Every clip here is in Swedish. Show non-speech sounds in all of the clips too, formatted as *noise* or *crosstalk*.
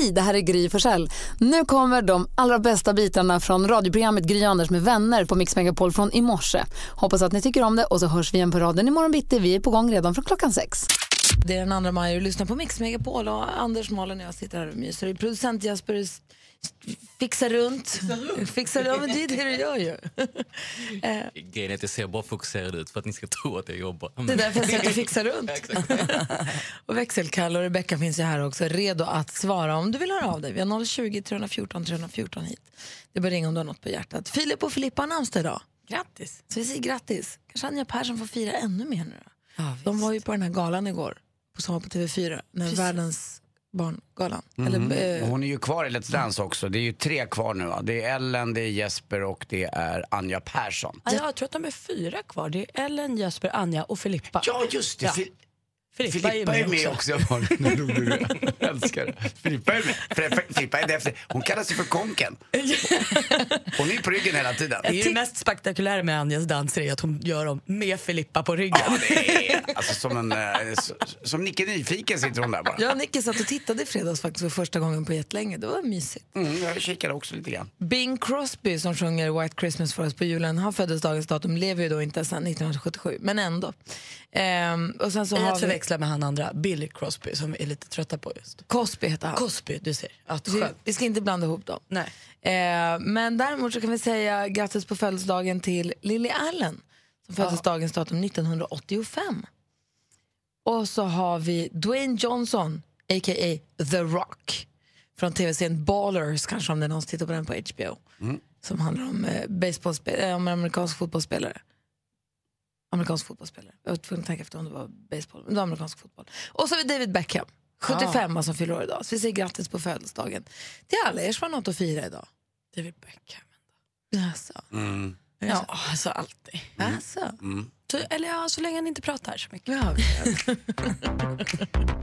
Hej, det här är Gry Forssell. Nu kommer de allra bästa bitarna från radioprogrammet Gry Anders med vänner på Mix Megapol från i morse. Hoppas att ni tycker om det och så hörs vi igen på raden imorgon bitti. Vi är på gång redan från klockan sex. Det är den 2 maj och du lyssnar på Mix Megapol och Anders, Malin och jag sitter här och myser. Producent Jasper fixar runt. Fixar runt, men det är det du gör ju. *laughs* Eh. Grejen är att jag ser bara fokuserad ut för att ni ska tro att jag jobbar. Det är därför jag säger att du fixar runt. *laughs* *laughs* och växelkalle och Rebecka finns ju här också, redo att svara om du vill höra av dig. Vi har 020 314 314 hit. Det är bara ringa om du har något på hjärtat. Filip och Filippa har namnsdag idag. Grattis. Så vi säger grattis. Kanske Anja Persson får fira ännu mer nu då. Ja, De var ju på den här galan igår, som var på TV4, när Precis. världens Barngalan. Mm. Eller, eh... Hon är ju kvar i Let's Dance också. Det är ju tre kvar nu. Va? Det är Ellen, det är Jesper och det är Anja Persson. Ja, jag tror att de är fyra kvar. Det är Ellen, Jesper, Anja och Filippa. Ja, just det. Ja. Filippa, Filippa är med, också. också. Jag älskar det. Filippa är med. Filippa är efter. Hon kallas ju för Konken. *laughs* Hon är på ryggen hela tiden. Det, är det mest spektakulära med Anjas danser är att hon gör dem med Filippa på ryggen. Ja, det är, *laughs* alltså, som, en, eh, som Nicke Nyfiken sitter hon där bara. Och Nicke satt och tittade i fredags faktiskt för första gången på jättelänge. Det var mysigt. Mm, jag kikade också lite grann. Bing Crosby som sjunger White Christmas för oss på julen, han föddes dagens datum, lever ju då inte sedan 1977, men ändå. Ehm, och sen så har vi förväxla med han andra, Billy Crosby, som vi är lite trötta på just. Cosby heter han. Cosby, du ser. Att, vi, vi ska inte blanda ihop dem. Nej. Eh, men däremot så kan vi säga grattis på födelsedagen till Lily Allen som föddes ja. dagens datum 1985. Och så har vi Dwayne Johnson, a.k.a. The Rock från tv-serien Ballers, kanske om det är någon som tittar på den på HBO. Mm. Som handlar om, eh, baseballspel- om en amerikansk fotbollsspelare amerikansk fotbollsspelare. Jag var tvungen att tänka efter om det var baseball, men det var amerikansk fotboll. Och så har vi David Beckham, 75 ah. som fyller år idag. Så vi säger grattis på födelsedagen till alla er som har något att fira idag. David Beckham. Alltså. Mm. Ja, alltså alltid. Mm. Alltså. Mm. Så, eller ja, så länge han inte pratar så mycket. Ja,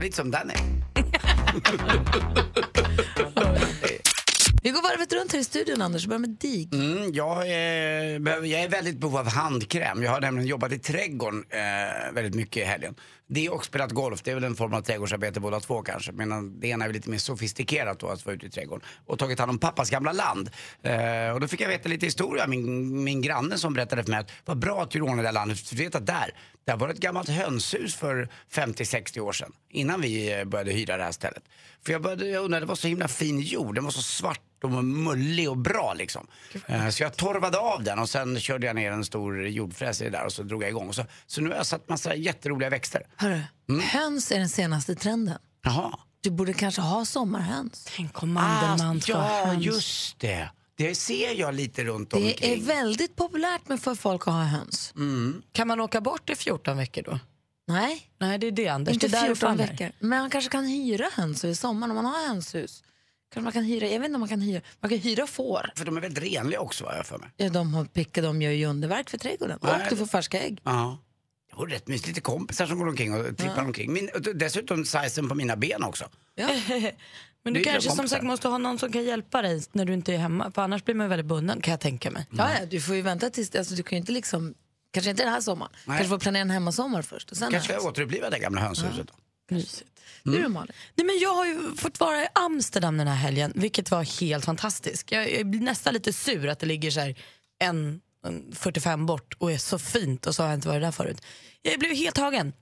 *laughs* Lite som Danny. *laughs* Vi går varvet runt här i studion, Anders. Börjar med dig. Mm, jag, eh, är, jag är väldigt behov av handkräm. Jag har nämligen jobbat i trädgården eh, väldigt mycket i helgen. Det och spelat golf, det är väl en form av trädgårdsarbete båda två kanske. Men det ena är lite mer sofistikerat då, att vara ute i trädgården. Och tagit hand om pappas gamla land. Eh, och då fick jag veta lite historia, min, min granne som berättade för mig att vad bra att du lånade det där landet. För du vet att där, där var ett gammalt hönshus för 50-60 år sedan. Innan vi eh, började hyra det här stället. För jag började, jag undrade, det var så himla fin jord, den var så svart och mullig och bra liksom. Uh, så jag torvade av den och sen körde jag ner en stor jordfräs i det där och så drog jag igång. Så, så nu har jag satt massa jätteroliga växter. Hörru, mm. höns är den senaste trenden. Jaha. Du borde kanske ha sommarhöns. Tänk om Mandelmann ah, Ja, höns. just det. Det ser jag lite runt omkring. Det är väldigt populärt med för folk att ha höns. Mm. Kan man åka bort i 14 veckor då? Nej. Nej, det är det Anders. Inte det 14 veckor. Men man kanske kan hyra höns i sommar om man har hönshus. Kanske man kan hyra, jag vet inte om man kan hyra, man kan hyra får. För de är väldigt renliga också vad jag för mig. Ja, de har pickat, de gör ju underverk för trädgården. Nej. Och du får färska ägg. Ja. Var rätt mysigt, lite kompisar som går omkring och trippar ja. omkring. Min, dessutom sizen på mina ben också. Ja. *laughs* Men du kanske som sagt måste ha någon som kan hjälpa dig när du inte är hemma. För annars blir man väldigt bunden kan jag tänka mig. Mm. Ja, ja, du får ju vänta tills, alltså, du kan ju inte liksom, kanske inte den här sommaren. Nej. Kanske får planera en hemmasommar först. Och sen kanske jag återuppliva det gamla hönshuset. Ja. Mysigt. Mm. Du Malin? Nej, men jag har ju fått vara i Amsterdam den här helgen, vilket var helt fantastiskt. Jag blir nästan lite sur att det ligger så en, en 45 bort och är så fint och så har jag inte varit där förut. Jag blev helt tagen.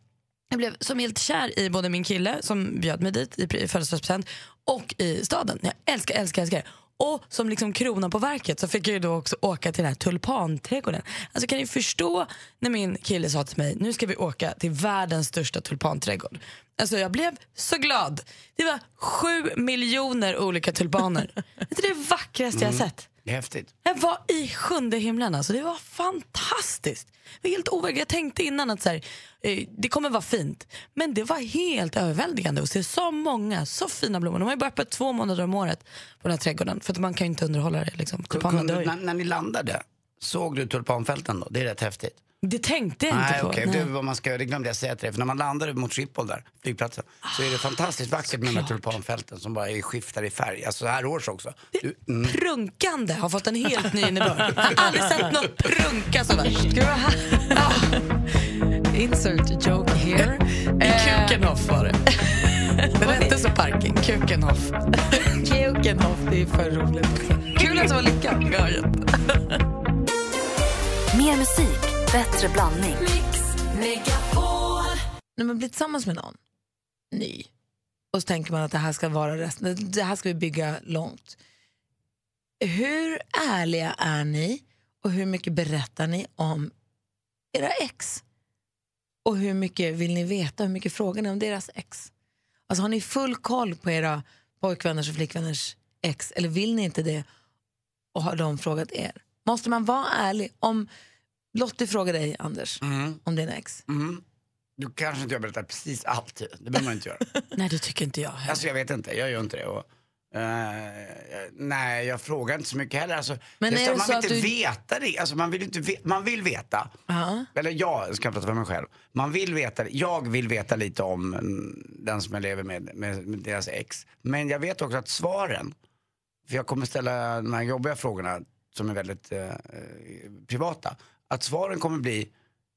Jag blev som helt kär i både min kille som bjöd mig dit i födelsedagspresent och i staden. Jag älskar, älskar, älskar. Och som liksom krona på verket så fick jag då också åka till den här tulpanträdgården. Alltså kan ni förstå när min kille sa till mig, nu ska vi åka till världens största tulpanträdgård. Alltså jag blev så glad. Det var sju miljoner olika tulpaner. *laughs* det är det vackraste jag mm. sett. Det är häftigt. Jag var i sjunde himlen. Alltså. Det var fantastiskt. Det var helt overkligt. Jag tänkte innan att så här, eh, det kommer vara fint. Men det var helt överväldigande att se så många, så fina blommor. De har ju bara öppet två månader om året på den här trädgården. För att man kan inte underhålla det. Liksom. Kunde, när, när ni landade, såg du tulpanfälten då? Det är rätt häftigt. Det tänkte jag inte Nej, på. Okay. Det, vad man ska göra, det glömde jag säga till dig. För när man landar mot Schiphol där, flygplatsen, så är det fantastiskt vackert med de här tulpanfälten som bara skiftar i färg. Alltså så här års också. Du, mm. Prunkande har fått en helt ny innebörd. Jag har aldrig sett något prunka så värst. Insert joke here. I Kukenhof var det. *laughs* Den hette så parking, Kukenhof. Kukenhof, det är för roligt. Kul att det var lyckat. Mer musik, bättre blandning. När man blir tillsammans med någon, ny, och så tänker man att det här ska vara resten, det här ska vi bygga långt. Hur ärliga är ni och hur mycket berättar ni om era ex? Och hur mycket vill ni veta, hur mycket frågar ni om deras ex? Alltså har ni full koll på era pojkvänners och flickvänners ex eller vill ni inte det och har de frågat er? Måste man vara ärlig? Om Lottie frågar dig, Anders, om din ex. Mm. Du kanske inte jag berättar precis allt. Det behöver man inte göra. *laughs* Nej, det tycker inte jag heller. Alltså jag vet inte, jag gör inte det. Och, eh, nej, jag frågar inte så mycket heller. Alltså, Men är det man så vill att inte du- veta det. Alltså, man, vill inte ve- man vill veta. Ja. Eller jag ska prata för mig själv. Man vill veta, jag vill veta lite om mm, den som jag lever med, med, med deras ex. Men jag vet också att svaren, för jag kommer ställa de här jobbiga frågorna som är väldigt eh, eh, privata. Att svaren kommer bli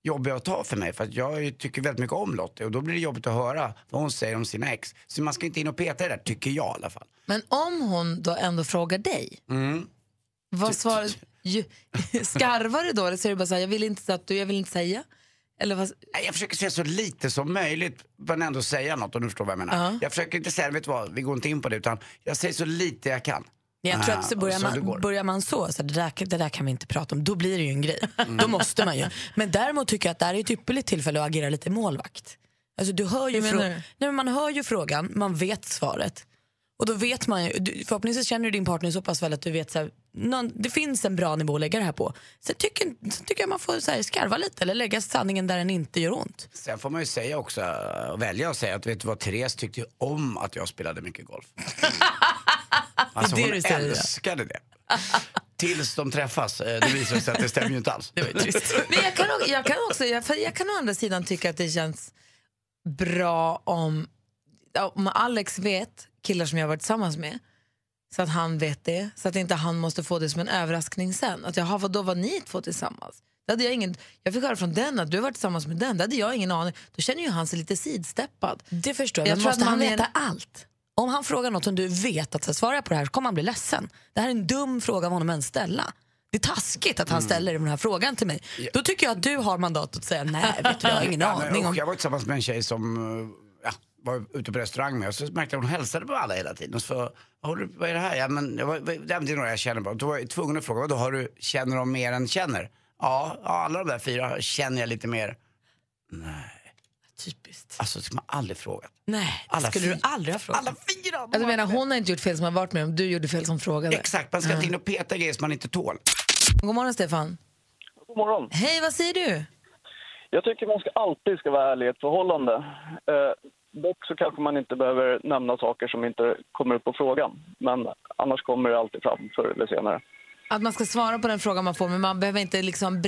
jobbiga att ta för mig för att jag tycker väldigt mycket om Lottie och då blir det jobbigt att höra vad hon säger om sina ex. Så man ska inte in och peta i det där, tycker jag i alla fall. Men om hon då ändå frågar dig, Mm. vad svarar ju, *laughs* Skarvar du då eller säger du bara så här, jag vill inte, att du, jag vill inte säga? Eller vad, Nej, Jag försöker säga så lite som möjligt men ändå säga något om du förstår vad jag menar. Ja. Jag försöker inte säga, vet du vad, vi går inte in på det utan jag säger så lite jag kan. Jag tror Ah, att så börjar, så går. man, börjar man så, så det, där, det där kan vi inte prata om, då blir det ju en grej. Mm. Då måste man ju. Men däremot tycker jag att det här är ett ypperligt tillfälle att agera lite målvakt. Alltså, du hör ju frå-? Nej, men man hör ju frågan, man vet svaret. Och då vet man ju, förhoppningsvis känner du din partner så pass väl att du vet så här, någon, det finns en bra nivå att lägga det här på. Sen tycker, sen tycker jag man får så här, skarva lite eller lägga sanningen där den inte gör ont. Sen får man ju säga också, välja att säga att vet du vad, Therese tyckte om att jag spelade mycket golf. *laughs* Alltså Det är det hon ja. älskade det. Tills de träffas. Eh, Det visar sig att det stämmer ju inte alls. Det var ju trist. Men jag kan, också, jag kan också, jag, för jag kan å andra sidan tycka att det känns bra om, om Alex vet, killar som jag har varit tillsammans med, så att han vet det, så att inte han måste få det som en överraskning sen. Att jaha, vad då var ni två tillsammans? Det hade jag, ingen, jag fick höra från den att du har varit tillsammans med den, det hade jag ingen aning. Då känner ju han sig lite sidsteppad. Det förstår jag, Jag men tror måste att han veta en- allt? Om han frågar något som du vet att svarar jag på det här så kommer han bli ledsen. Det här är en dum fråga av honom ens ställa. Det är taskigt att han ställer den här frågan till mig. Då tycker jag att du har mandat att säga nej, vet du, jag har *laughs* ingen Ja, aning om... jag var tillsammans med en tjej som eh, ja, var ute på restaurang med och så märkte jag att hon hälsade på alla hela tiden. Och så, du, vad är det här? Ja, men, jag var, det är några jag känner bara. Då var jag tvungen att fråga, då har du, känner de mer än känner? Ja, ja, alla de där fyra känner jag lite mer. Typiskt. Alltså det skulle man aldrig frågat. Nej, det Alla skulle du fy- aldrig ha frågat. Alla fyra! Alltså, menar, hon har inte gjort fel som har varit med om, du gjorde fel som frågade. Exakt, man ska inte in och peta grejer som man inte tål. God morgon Stefan. God morgon. Hej, vad säger du? Jag tycker man ska alltid ska vara ärlig i ett förhållande. Eh, dock så kanske man inte behöver nämna saker som inte kommer upp på frågan. Men annars kommer det alltid fram förr eller senare. Att man ska svara på den frågan man får, men man behöver inte liksom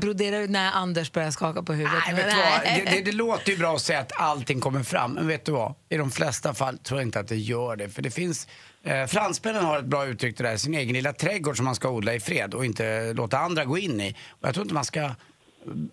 brodera ut när Anders börjar skaka på huvudet. Nej, vet du vad? Det, det, det låter ju bra att säga att allting kommer fram, men vet du vad? I de flesta fall tror jag inte att det gör det. För det finns, eh, fransmännen har ett bra uttryck det där, sin egen lilla trädgård som man ska odla i fred och inte låta andra gå in i. Och jag tror inte man ska, eh,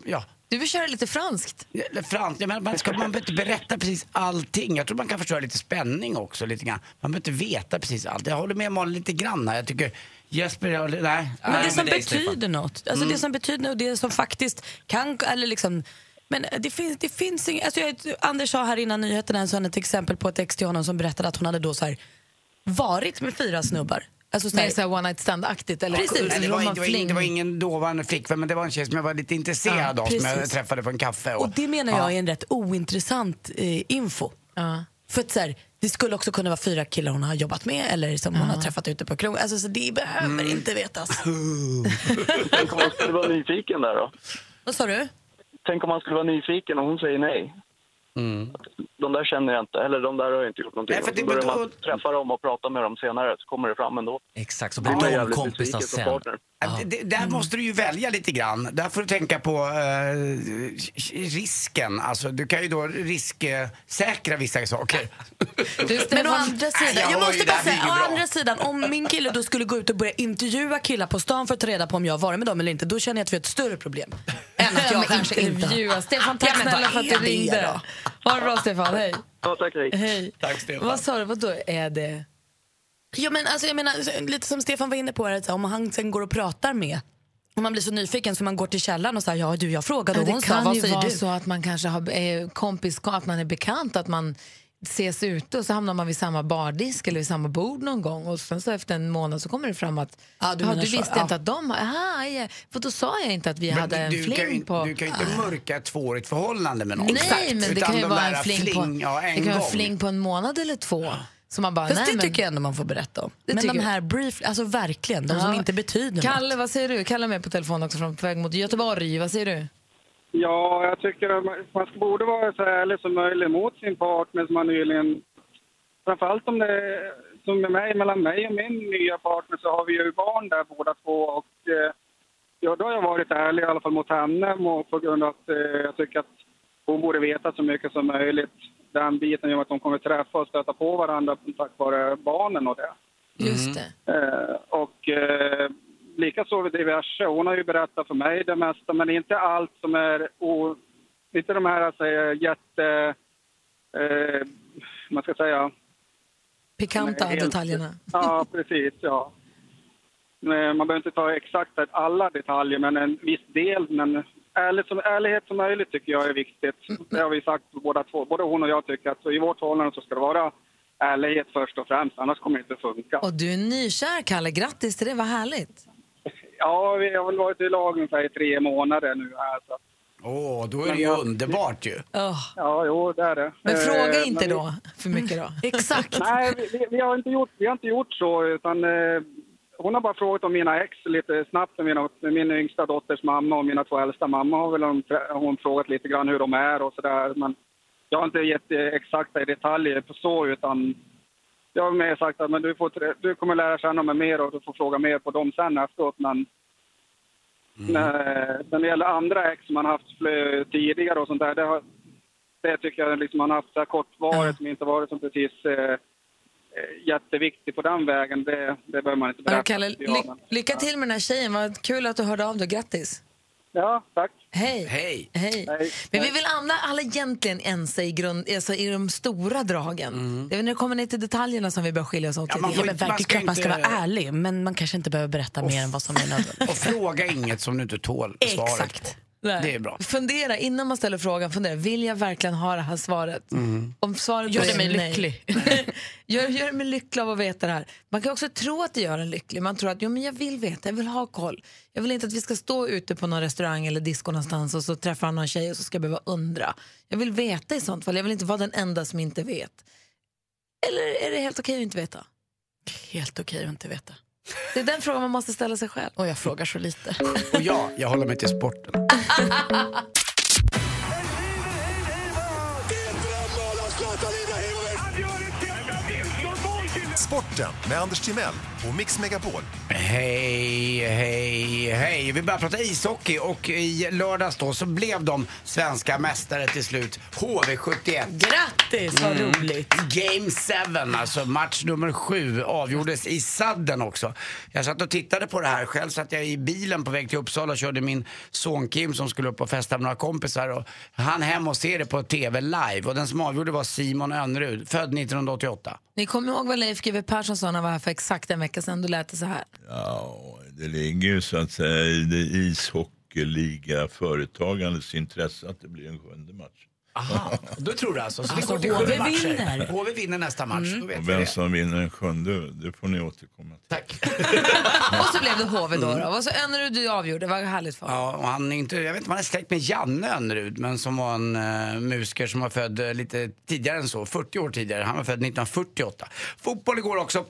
ja, Du vill köra lite franskt. eller frans, jag menar, man, ska, man behöver inte berätta precis allting. Jag tror man kan förstöra lite spänning också. Lite grann. Man behöver inte veta precis allt. Jag håller med Malin lite grann här. Jag tycker Jesper, jag, nej. Men Nej, det som men det betyder något. Alltså det som betyder och det som faktiskt kan, eller liksom men det finns, det finns inget, alltså jag, Anders sa här innan nyheterna så han ett exempel på ett ex till honom som berättade att hon hade då så här, varit med fyra snubbar. Alltså så här, Mer så här one night stand-aktigt. Eller Precis. Nej, det, var, det, var det var ingen dåvarande flickvän men det var en tjej som jag var lite intresserad Ja, av som jag träffade på en kaffe. Och, och det menar jag är en rätt ointressant eh, info. Ja. För att så här, det skulle också kunna vara fyra killar hon har jobbat med eller som hon har träffat ute på krogen. Alltså, så det behöver Mm. inte vetas. *laughs* Tänk om man skulle vara nyfiken där då? Vad sa du? Tänk om man skulle vara nyfiken och hon säger nej. De där känner jag inte, eller de där har jag inte gjort någonting. Nej, för det- börjar men man då- träffa dem och prata med dem senare så kommer det fram ändå. Exakt, så Blir man de kompisar sen. Ja, det, där måste du ju välja lite grann. Där får du tänka på eh, risken. Alltså, du kan ju då risksäkra vissa saker. *laughs* Men å andra sidan, jag måste bara säga, å andra sidan, om min kille då skulle gå ut och börja intervjua killar på stan för att ta reda på om jag har varit med dem eller inte, då känner jag att vi har ett större problem. Än än att jag kanske inte... intervjua. Stefan, tack Ja, men snälla för att du det ringde. då? Ha det bra, Stefan. Hej. Ja, tack, hej. Hej. Tack Stefan. Vad sa du? Vad då är det? Ja, men alltså, jag menar, lite som Stefan var inne på, här, om han sen går och pratar med om man blir så nyfiken så man går till källan och säger ja du jag frågade och Men hon det sa kan vad ju säger vara du? så att man kanske har, är kompis, att man är bekant, att man ses ute och så hamnar man vid samma bardisk eller vid samma bord någon gång och sen så efter en månad så kommer det fram att Ja, du "Ja, du så, visste ja. inte att de har, aha, ja. för då sa jag inte att vi Men hade en du, fling på... du kan ju inte mörka ett tvåårigt förhållande med någon. Nej, men det kan ju de vara en fling, på, ja, en det kan vara en gång. fling på en månad eller två. Så man bara, Fast nej, det men, tycker jag ändå man får berätta om. Det Men de här brief, alltså verkligen, de som Ja. inte betyder Kalle, något. vad säger du? Kalle är med på telefon också från på väg mot Göteborg. Vad säger du? Ja, jag tycker att man- borde vara så ärlig som möjligt mot sin partner som man nyligen... Framförallt om det är som med mig, mellan mig och min nya partner så har vi ju barn där båda två och eh, ja, då har jag varit ärlig i alla fall mot henne och på grund av att eh, jag tycker att hon borde veta så mycket som möjligt. Den biten gör att de kommer träffa och stöta på varandra tack vare barnen och det. Just det. Eh, och eh, likaså diverse. Hon har ju berättat för mig det mesta, men inte allt som är... O, inte de här alltså, jätte... Eh, man ska säga... Pikanta Helt- detaljerna. Ja, precis. Ja. Men Man behöver inte ta exakt alla detaljer, men en viss del. Men ärligt som, ärlighet som möjligt tycker jag är viktigt. Det har vi sagt båda två. Både hon och jag tycker att i vårt förhållande så ska det vara ärlighet först och främst, annars kommer det inte funka. Och du är nykär, Kalle. Grattis till det. Vad härligt. Ja, vi har väl varit i lag ungefär i tre månader nu här. Så. Åh, då är det ju underbart ju. Oh. Ja, jo, det är det. Men Eh, fråga inte men vi- då för mycket då. *laughs* Exakt. Nej, vi, vi, har inte gjort, vi har inte gjort så, utan eh, hon har bara frågat om mina ex lite snabbt. Mina, min yngsta dotters mamma och mina två äldsta mamma har väl hon, hon frågat lite grann hur de är och sådär. Men jag har inte gett exakta detaljer på så, utan jag har mer sagt att men du, får, du kommer lära känna mig mer och du får fråga mer på dem sen efteråt. Men när, när det gäller andra ex som man haft tidigare och sånt där, det, har, det tycker jag liksom man har haft så här kortvarigt som inte varit som precis eh, eh, jätteviktigt på den vägen. Det, det behöver man inte berätta. Kalle, ly lycka till med den här tjejen. Vad kul att du hörde av dig. Grattis. Ja, tack. Hej. Hej. Hej. Hej. Men vi vill alla, alla egentligen ense i, grund, alltså i de stora dragen. Det är när det kommer ner till detaljerna som vi bör skilja oss åt Ja, man. Ja, men man ska man ska inte- vara ärlig, men man kanske inte behöver berätta mer än vad som är nödvändigt. Och fråga inget som du inte tål *laughs* svaret Exakt. Nej. Det är bra. Fundera innan man ställer frågan, fundera, vill jag verkligen ha det här svaret? Om svaret Gör det är mig nej. lycklig. *laughs* gör, gör mig lycklig av att veta det här. Man kan också tro att det gör en lycklig. Man tror att jo, men jag vill veta, jag vill ha koll. Jag vill inte att vi ska stå ute på någon restaurang eller disco någonstans och så träffar han någon tjej och så ska jag behöva undra. Jag vill veta i sånt fall. Jag vill inte vara den enda som inte vet. Eller är det helt okej att inte veta? Helt okej att inte veta. Det är den frågan man måste ställa sig själv. Och jag frågar så lite. Och ja, jag håller mig till sporten. Sporten med Anders Timell och Mix Megapol. Hej, hej, hej. Vi börjar prata ishockey och i lördags då så blev de svenska mästare till slut. HV71. Grattis, vad roligt. Game 7, alltså match nummer sju, avgjordes i sadden också. Jag satt och tittade på det här. Själv satt jag i bilen på väg till Uppsala och körde min son Kim som skulle upp och festa med några kompisar. Och han hem och ser det på TV live. Och den som avgjorde var Simon Önnerud, född 1988. Ni kommer ihåg vad Leif GW Persson sa när han var här för exakt en vecka sedan? Då lät det så här. Ja, det ligger ju så att säga i det ishockeyliga företagandets intresse att det blir en sjunde match. Aha, då tror du alltså. Så Alltså, det går till HV matcher. vinner. HV vinner nästa match, då vet Och vi vem det. som vinner en sjunde, det får ni återkomma till. Tack. *laughs* Och så blev det HV då. då. Och så Önnerud du avgjorde, vad härligt för honom. Ja, och han är inte, jag vet inte om han är släkt med Janne Önnerud, men som var en uh, musiker som var född eh, lite tidigare än så, 40 år tidigare. Han var född 1948. Fotboll igår också.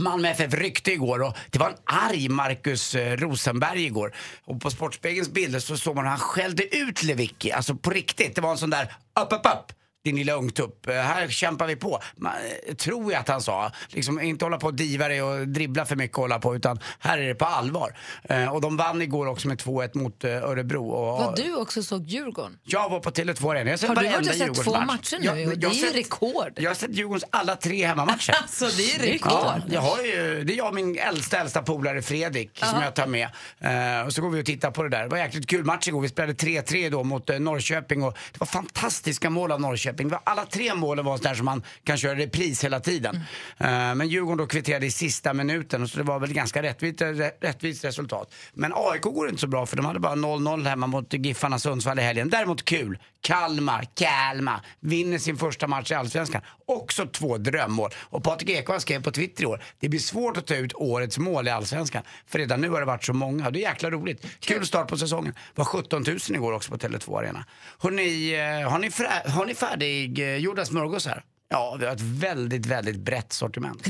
Malmö FF ryckte igår och det var en arg Marcus eh, Rosenberg igår. Och på Sportspegelns bilder så såg man hur han skällde ut Lewicki, alltså på riktigt. Det var en sån där upp, upp, upp din lilla ungtupp. Eh, Här kämpar vi på. Man, eh, tror jag att han sa. Liksom, inte hålla på och diva dig och dribbla för mycket och hålla på utan här är det på allvar. Eh, och de vann igår också med 2-1 mot eh, Örebro. Och, Vad du också såg Djurgården. jag var på Tele2 Arena. Jag Har du varit och sett två matcher nu? Jag- det är ju sett- rekord. Jag har sett Djurgårdens alla tre hemmamatcher. *laughs* Alltså, det är rekord. Ja, jag har ju, det är jag och min äldsta, äldsta polare Fredrik som jag tar med. Eh, och så går vi och tittar på det där. Det var en jäkligt kul match igår. Vi spelade 3-3 då mot eh, Norrköping och det var fantastiska mål av Norrköping. Var, alla tre målen var där som man kan köra repris hela tiden. Eh, men Djurgården då kvitterade i sista minuten så det var väl ganska rättvist, rättvist resultat. Men AIK går inte så bra för de hade bara 0-0 hemma mot Giffarna Sundsvall i helgen. Däremot kul. Kalmar, Kalmar vinner sin första match i Allsvenskan. Också två drömmål. Och Patrik Ekwall skrev på Twitter i år, det blir svårt att ta ut årets mål i Allsvenskan. För redan nu har det varit så många. Det är jäkla roligt. Kul start på säsongen. Det var 17 000 igår också på Tele2 Arena. Hörrni, eh, har ni, har ni färdiggjorda smörgåsar? Ja, vi har ett väldigt, väldigt brett sortiment. *laughs*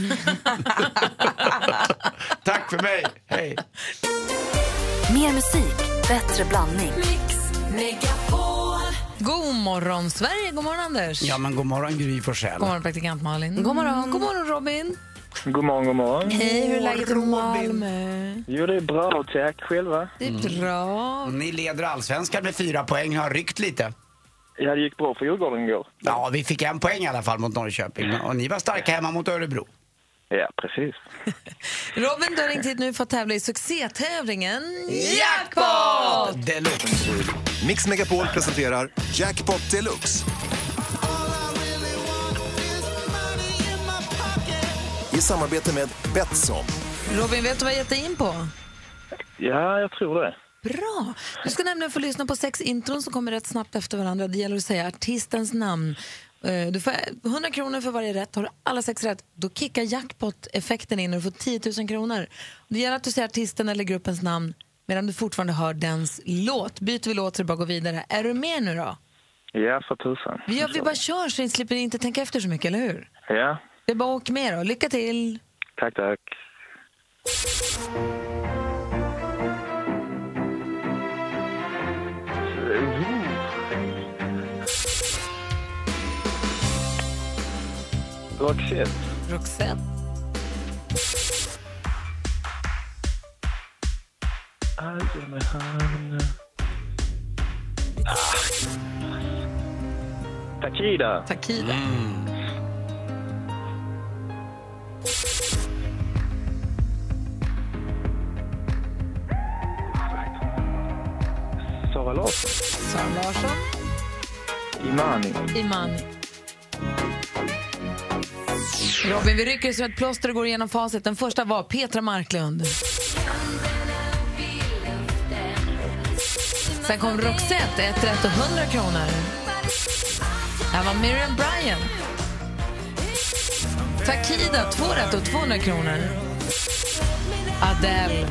Tack för mig. Hej. Mer musik, bättre blandning. God morgon, Sverige. God morgon, Anders. Ja, men god morgon Gry Forssell. God morgon, praktikant Malin. God morgon. God morgon, Robin. God morgon, god morgon. Hej, hur är läget i Malmö? Jo, det är bra. Tack själva. Det är bra. Ni leder allsvenskan med fyra poäng, har ryckt lite. Ja, det gick bra för Djurgården igår. Ja, vi fick en poäng i alla fall mot Norrköping. Och ni var starka hemma mot Örebro. Ja, precis. *laughs* Robin, du har ringt hit nu för att tävla i succétävlingen Jackpot! Deluxe. Mix Megapol presenterar Jackpot Deluxe. I samarbete med Betsson. Robin, vet du vad jag gett in på? Ja, jag tror det. Bra! Du ska nämligen få lyssna på sex intron som kommer rätt snabbt efter varandra. Det gäller att säga artistens namn. Eh, Du får 100 kronor för varje rätt. Har du alla sex rätt, då kickar jackpot-effekten in och du får 10 000 kronor. Det gäller att du säger artisten eller gruppens namn medan du fortfarande hör dens låt. Byter vi låt så det bara gå vidare. Är du med nu då? Ja, för tusan. Vi, vi bara kör så ni slipper inte tänka efter så mycket, eller hur? Ja, Det är bara att åka med då. Lycka till! tack, tack. Roxette. Roxette. Ah. Takida. Takida. Sara Larsson. Sara Larsson. Imani. Imani. Robin, vi rycker som ett plåster och går igenom facit. Den första var Petra Marklund. Sen kom Roxette, ett rätt och 100 kronor. Här var Miriam Bryant. Takida, två rätt och 200 kronor. Adele.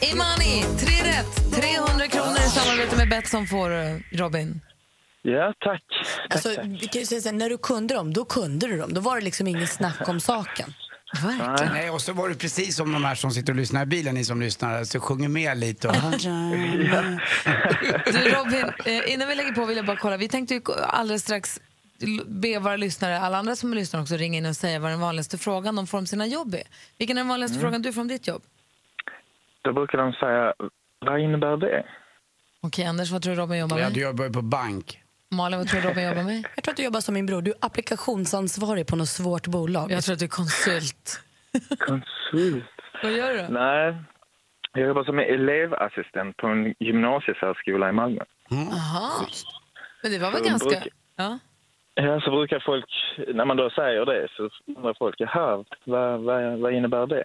Imani, tre rätt, 300 kronor i samarbete med Betsson får eh, Robin. Ja, tack. tack, Alltså, tack. vi kan ju säga så här, när du kunde dem, då kunde du dem. Då var det liksom ingen snack om saken. Verkligen. Nej, och så var det precis som de här som sitter och lyssnar i bilen, ni som lyssnar, så sjunger med lite. Och... Du Robin, eh, innan vi lägger på vill jag bara kolla. Vi tänkte ju alldeles strax be våra lyssnare, alla andra som lyssnar också, ringa in och säga vad den vanligaste frågan de får om sina jobb är. Vilken är den vanligaste frågan du får om ditt jobb? Då brukar de säga, vad innebär det? Okej, Anders, vad tror du Robin jobbar Ja, med? du jobbar ju på bank. Malin, vad tror du Robin jobbar med? Jag tror att du jobbar som min bror. Du är applikationsansvarig på något svårt bolag. Jag tror att du är konsult. Konsult. vad gör du då? Nej, jag jobbar som elevassistent på en gymnasiesärskola i Malmö. Aha. Men det var väl Så ganska... brukar- Ja. Ja, så brukar folk, när man då säger det, så undrar folk, jaha, vad, vad, vad innebär det?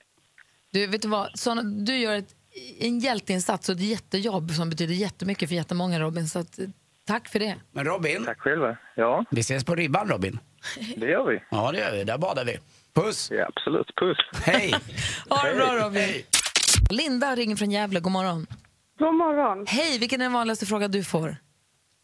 Du, vet du vad? Såna, du gör ett, en hjälteinsats och ett jättejobb som betyder jättemycket för jättemånga, Robin. Så att, tack för det. Men Robin, Tack själva. Ja, vi ses på ribban Robin. det gör vi. Ja, det gör vi. Där badar vi. Puss! Ja, absolut. Puss. Hej! *laughs* Ha det bra, Robin. Linda ringer från Gävle. God morgon. God morgon. Hej, vilken är den vanligaste fråga du får?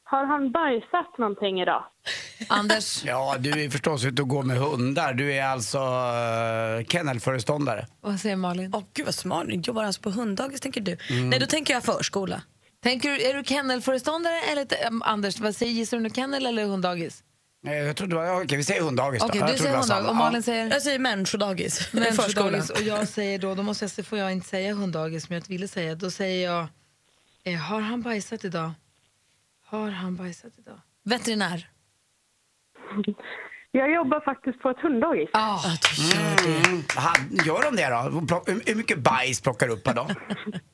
Har han bajsat någonting idag? *laughs* Anders, Ja, du är förstås ute och går med hundar. Du är alltså uh, kennelföreståndare. vad säger Malin? Åh, gud vad smart. Jobbar alltså på hunddagis, tänker du? Nej, då tänker jag förskola. Tänker du, är du kennelföreståndare eller äm, Anders, vad säger, gissar du nu kennel eller hunddagis? Nej, Jag trodde okej vi säger hunddagis då. Okej, Jag du säger hunddagis och Malin säger? Jag säger människodagis. Människodagis och jag säger då, då måste jag, får jag inte säga hunddagis som jag ville säga. Då säger jag, eh, har han bajsat idag? Har han bajsat idag? Veterinär. Jag jobbar faktiskt på ett hunddagis. Ah, Mm. Gör de det då? Hur mycket bajs plockar du upp per dag? *laughs*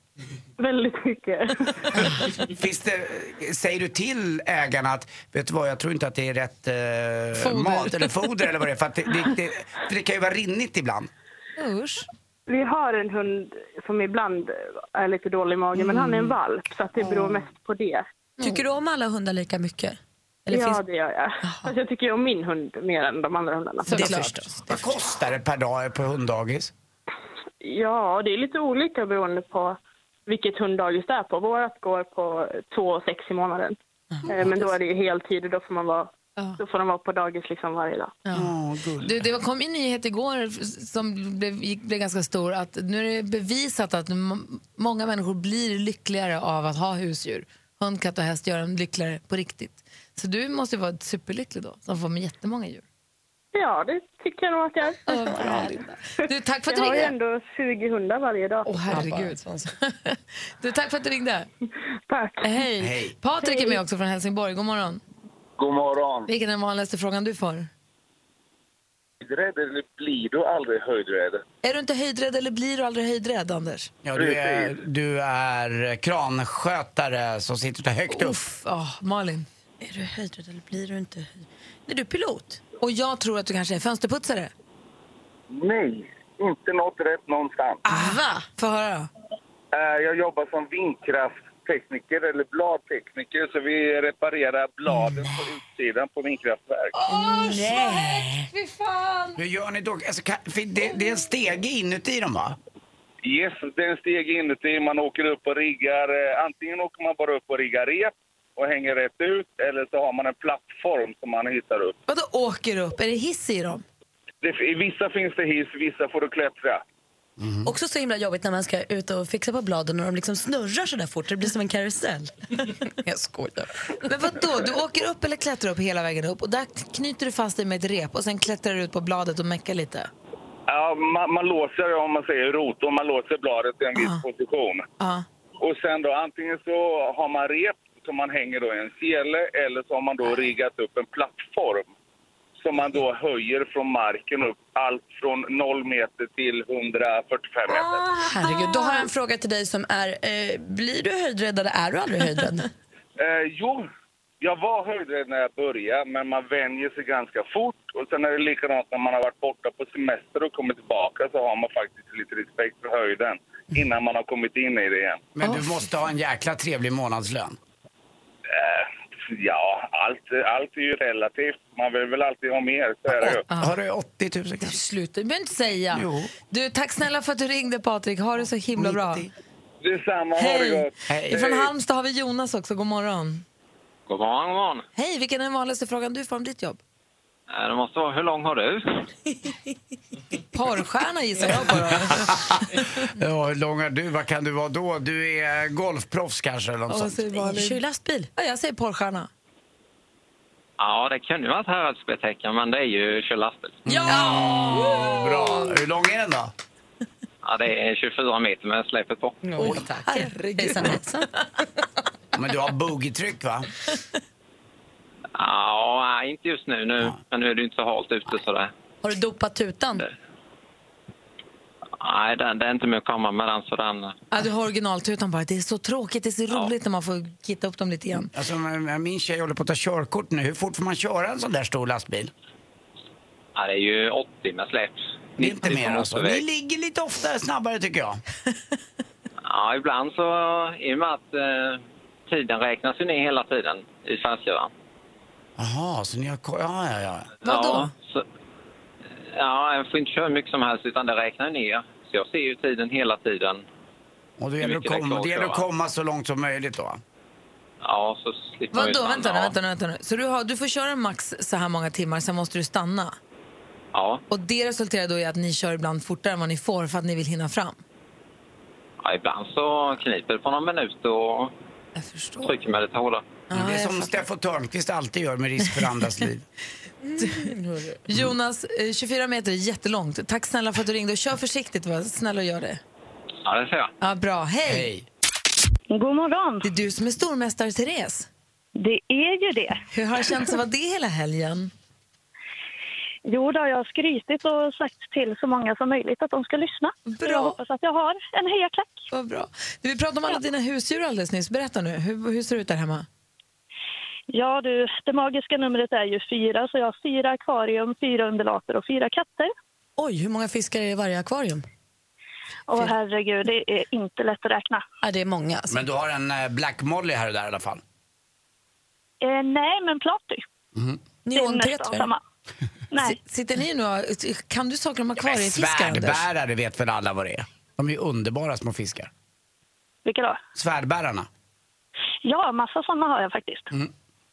Väldigt mycket. *laughs* Finns det, säger du till ägarna att vet du vad, jag tror inte att det är rätt eh, Foder. mat eller foder eller vad det är. För, att det, det, det, för det kan ju vara rinnigt ibland. Usch. Vi har en hund som ibland är lite dålig i magen, men han är en valp så att det beror mest på det. Tycker du om alla hundar lika mycket? Eller ja, finns- det gör jag. Fast jag tycker om min hund mer än de andra hundarna. Vad kostar det per dag på hunddagis? Ja, det är lite olika beroende på vilket hunddagis det är på. Vårat går på två och sex i månaden. Eh, Men då är det ju heltid och då får man vara, då får de vara på dagis liksom varje dag. Du, det kom en nyhet igår som blev, blev ganska stor att nu är det bevisat att många människor blir lyckligare av att ha husdjur. Hund, katt och häst gör en lyckligare på riktigt. Så du måste ju vara superlycklig då, som får med jättemånga djur. Ja, det tycker jag nog att jag är. Du, tack för att jag du har ju ringde. ändå 20 hundar varje dag. Åh, herregud. *laughs* Du, tack för att du ringde. Tack. Hej. Hej. Patrik är med också från Helsingborg. God morgon. God morgon. Vilken är den vanligaste frågan du får? Höjdrädd eller blir du aldrig höjdrädd? Är du inte höjdrädd eller blir du aldrig höjdrädd, Anders? Ja, du, är, du är kranskötare som sitter högt upp. Oh, Malin? Är du höjdrädd eller blir du inte höjdrädd? Är du pilot? Och jag tror att du kanske är fönsterputsare. Nej, inte något rätt någonstans. Va? Få höra. Eh, Jag jobbar som vindkrafttekniker eller bladtekniker så vi reparerar bladen på utsidan på vindkraftverk. Nej! Fy fan! Hur gör ni då? Alltså, kan, det, det är en stege inuti dem va? Yes, det är en steg inuti. Man åker upp och riggar. eh, Antingen åker man bara upp och riggar rep och hänger rätt ut eller så har man en plattform som man hittar upp. Vadå åker upp? Är det hiss i dem? Det, I vissa finns det hiss, vissa får du klättra. Också så himla jobbigt när man ska ut och fixa på bladen och de liksom snurrar så där fort. Det blir som en karusell. *laughs* jag skojar. Men vad då? Du åker upp eller klättrar upp hela vägen upp och där knyter du fast dig med ett rep och sen klättrar du ut på bladet och meckar lite. Ja, man, man låser, om man säger rotorn, man låser bladet i en viss position. Ja. Och sen då antingen så har man rep som man hänger då i en sele eller så har man då riggat upp en plattform som man då höjer från marken upp allt från 0 meter till 145 meter. Herregud, då har jag en fråga till dig som är, eh, blir du höjdrädd eller är du aldrig höjdrädd? *laughs* Eh, jo, jag var höjdrädd när jag började, men man vänjer sig ganska fort. Och sen är det likadant när man har varit borta på semester och kommit tillbaka så har man faktiskt lite respekt för höjden innan man har kommit in i det igen. Men du måste ha en jäkla trevlig månadslön. Eh, ja, allt, allt är ju relativt. Man vill väl alltid ha mer, så är det ju. Har du 80 000 kanske? Sluta, du behöver inte säga. Jo. Du, tack snälla för att du ringde Patrik. Ha det så himla bra. Detsamma, ha det Hej! gott. Ifrån Halmstad har vi Jonas också. God morgon. God morgon, god morgon. Hej, vilken är den vanligaste frågan du får om ditt jobb? Eh, Det måste vara, hur lång har du? *laughs* Porrstjärna gissar jag på då. *laughs* Ja, hur lång är du? Vad kan du vara då? Du är golfproffs kanske eller något Ja, sånt? Kör lastbil. Ja, jag säger porrstjärna. Ja, det kunde ju vara ett häradsbetecken, men det är ju kör lastbil. Ja! Bra. Hur lång är den då? Ja, det är 24 meter med släpet på. Oj, tack. Hejsan, hejsan. Men du har boogietryck va? Ja, inte just nu, nu. Men nu är det ju inte så halt ute sådär. Har du dopat tutan? Nej, det, det är inte mycket att komma med den, så den... Ja, du har originaltutan bara. Det är så tråkigt. Det är så roligt när man får kitta upp dem lite grann. Alltså, men min tjej håller på att ta körkort nu. Hur fort får man köra en sån där stor lastbil? Ja, det är ju 80 med släp. Det är inte 90 på mer alltså. Ni ligger lite oftare snabbare tycker jag. *laughs* Ja, ibland så, i och med att eh, tiden räknas ju ner hela tiden i färdskrivaren. Jaha, så ni har... Ja, ja, ja. Ja, så, ja, jag får inte köra hur mycket som helst utan det räknar ner. Så jag ser ju tiden hela tiden. Och det gäller, att komma, det gäller att komma så långt som möjligt då. Ja, så slipper man ju Vadå? stanna. Vänta nu, vänta nu, vänta nu. Så du, har, du får köra max så här många timmar, sen måste du stanna? Ja, Och det resulterar då i att ni kör ibland fortare än vad ni får för att ni vill hinna fram? ja, ibland så kniper det på någon minut och Jag förstår. trycker mig lite hårdare. det är som Steffo Törnqvist alltid gör med risk för andras liv. *laughs* Jonas, eh, 24 meter är jättelångt. Tack snälla för att du ringde och kör försiktigt. Var snäll och gör det. Ja, det ser jag. Ja, bra. Hej! God morgon. Det är du som är stormästare, Therese. Det är ju det. Hur har det känts att vara det hela helgen? Jo, då har jag skrytit och sagt till så många som möjligt att de ska lyssna. Bra. Jag hoppas att jag har en hejaklack. Vad bra. Vi pratade om alla dina husdjur alldeles nyss. Berätta nu, hur, hur ser det ut där hemma? Ja, du, det magiska numret är ju fyra, så jag har fyra akvarium, fyra undulater och fyra katter. Oj, hur många fiskar är det i varje akvarium? Och herregud, det är inte lätt att räkna. Ja, det är många. Alltså. Men du har en eh, Black Molly här och där i alla fall. Eh, nej, men Platy. Det är nästan samma. *laughs* Nej. S- Sitter ni nu och, kan du saker om akvariefiskar, Anders? Svärdbärare vet väl alla vad det är? De är ju underbara små fiskar. Vilka då? Svärdbärarna. Ja, massa sådana har jag faktiskt.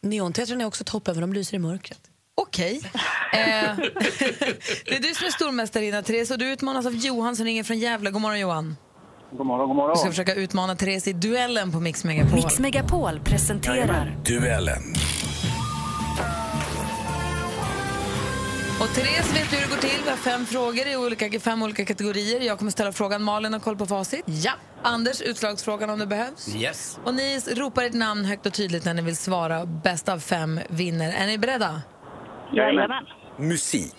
Neonteatern är också toppen för de lyser i mörkret. Okej. Eh, *laughs* det är du som är stormästarinna, Therese, och du utmanas av Johan som ringer från Gävle. God morgon, Johan. God morgon, god Du morgon. ska försöka utmana Therese i duellen på Mix Megapol. Mix Megapol presenterar Duellen. Och Therese vet hur det går till. Vi har fem frågor i olika, fem olika kategorier. Jag kommer ställa frågan. Malin har koll på facit. Ja. Anders, utslagsfrågan om det behövs. Yes. Och ni ropar ert namn högt och tydligt när ni vill svara. Bäst av fem vinner. Är ni beredda? Jajamän. Musik.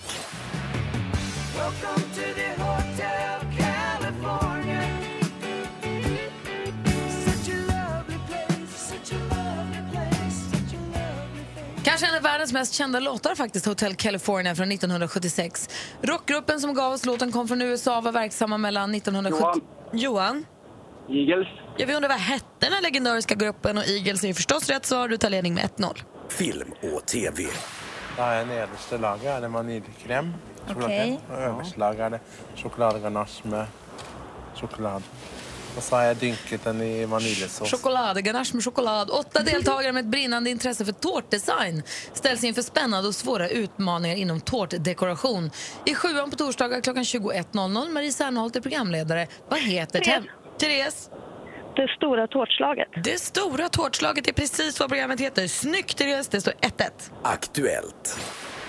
Kanske en av världens mest kända låtar faktiskt, Hotel California från 1976. Rockgruppen som gav oss låten kom från USA var verksamma mellan 1970... Johan. Johan? Eagles. Jag vill undra vad hette den här legendariska gruppen och Eagles är ju förstås rätt svar. Du tar ledning med 1-0. Film och TV. Jeg nederste laget det vaniljekrem. Okej. Og øverste laget er det sjokoladeganache med sjokolade. Så har dynket den i vaniljesås. Choklad, ganache med choklad. Åtta deltagare med ett brinnande intresse för tårtdesign ställs inför spännande och svåra utmaningar inom tårtdekoration. I sjuan på torsdagar klockan 21.00. Marie Serneholt är programledare. Vad heter Therese. täv- Therese? Det stora tårtslaget. Det stora tårtslaget är precis vad programmet heter. Snyggt Therese, det står 1-1. Aktuellt.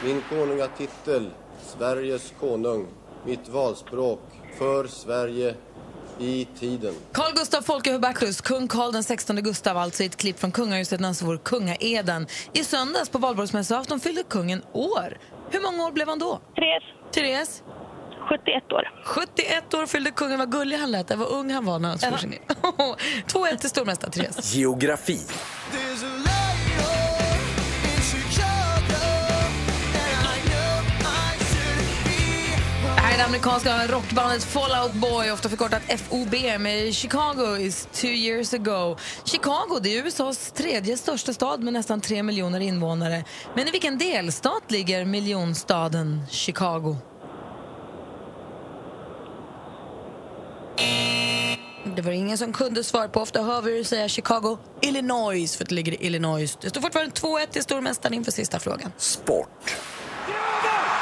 Min konungatitel, Sveriges konung, mitt valspråk, för Sverige, i tiden. Carl Gustaf Folke Hubertus, kung Carl den 16 Gustav, alltså i ett klipp från kungahuset när han svor kungaeden. I söndags på valborgsmässoafton fyllde kungen år. Hur många år blev han då? Therese. Therese? 71 år. 71 år fyllde kungen. Vad gullig han lät. Vad ung han var när han svor sig ner. 2-1 till stormästare Therese. Geografi. Det amerikanska rockbandet Fallout Boy, ofta förkortat FOB, med Chicago is two years ago. Chicago det är USAs tredje största stad med nästan tre miljoner invånare. Men i vilken delstat ligger miljonstaden Chicago? Det var ingen som kunde svara på. Ofta hör vi dig säga Chicago, Illinois, för att det ligger i Illinois. Det står fortfarande 2-1 till stormästaren inför sista frågan. Sport.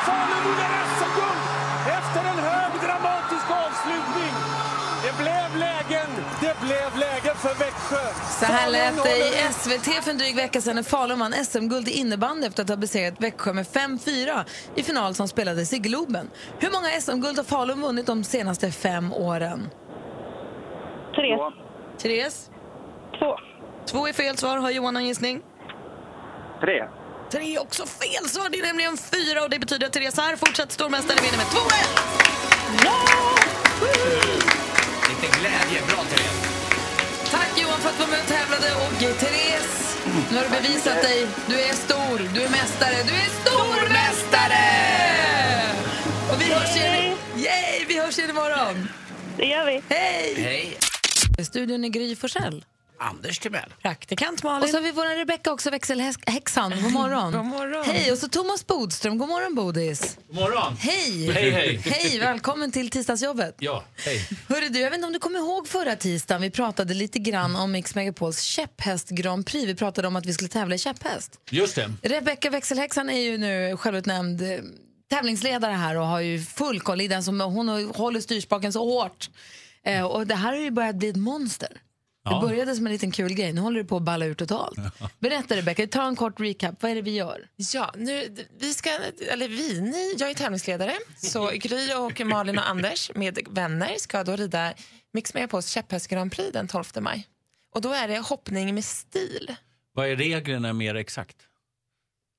Falun SM! Avslutning. Det blev lägen, det blev lägen för Växjö. Så här lät det i SVT för en dryg vecka sedan när Falun vann SM-guld i innebandy efter att ha besegrat Växjö med 5-4 i final som spelades i Globen. Hur många SM-guld har Falun vunnit de senaste fem åren? Therese. Therese? Två. Två är fel svar. Har Johan någon gissning? Tre. Tre är också fel svar. Det är nämligen fyra och det betyder att Therese här fortsatt stormästare vinner med 2-1. Lite glädje. Bra Therese. Tack Johan för att du var med och tävlade. Och Therese, nu har du bevisat dig. Du är stor, du är mästare, du är stormästare! Och vi hörs igen, yay, vi hörs igen imorgon. Det gör vi. Hej! Hej. I studion är Gry Forssell. Anders Timell. Praktikant Malin. Och så har vi vår Rebecka också, växelhäxan. God morgon. *laughs* God morgon. Hej, och så Thomas Bodström. God morgon, Bodis. God morgon. Hej! Hej, hej. Hej, välkommen till tisdagsjobbet. Ja, hej. Hörru du, jag vet inte om du kommer ihåg förra tisdagen, vi pratade lite grann om Mix Megapols käpphäst Grand Prix. Vi pratade om att vi skulle tävla i käpphäst. Just det. Rebecka växelhäxan är ju nu självutnämnd eh, tävlingsledare här och har ju full koll i den som hon håller styrspaken så hårt. Eh, och det här har ju börjat bli ett monster. Det började som en liten kul grej, nu håller det på att balla ur totalt. *laughs* Berätta Rebecca, ta en kort recap. Vad är det vi gör? Ja, nu, vi ska, eller vi, ni, jag är tävlingsledare. Så Gry och Malin och Anders med vänner ska då rida Mix Megapols käpphäst Grand Prix den 12 maj. Och då är det hoppning med stil. Vad är reglerna mer exakt?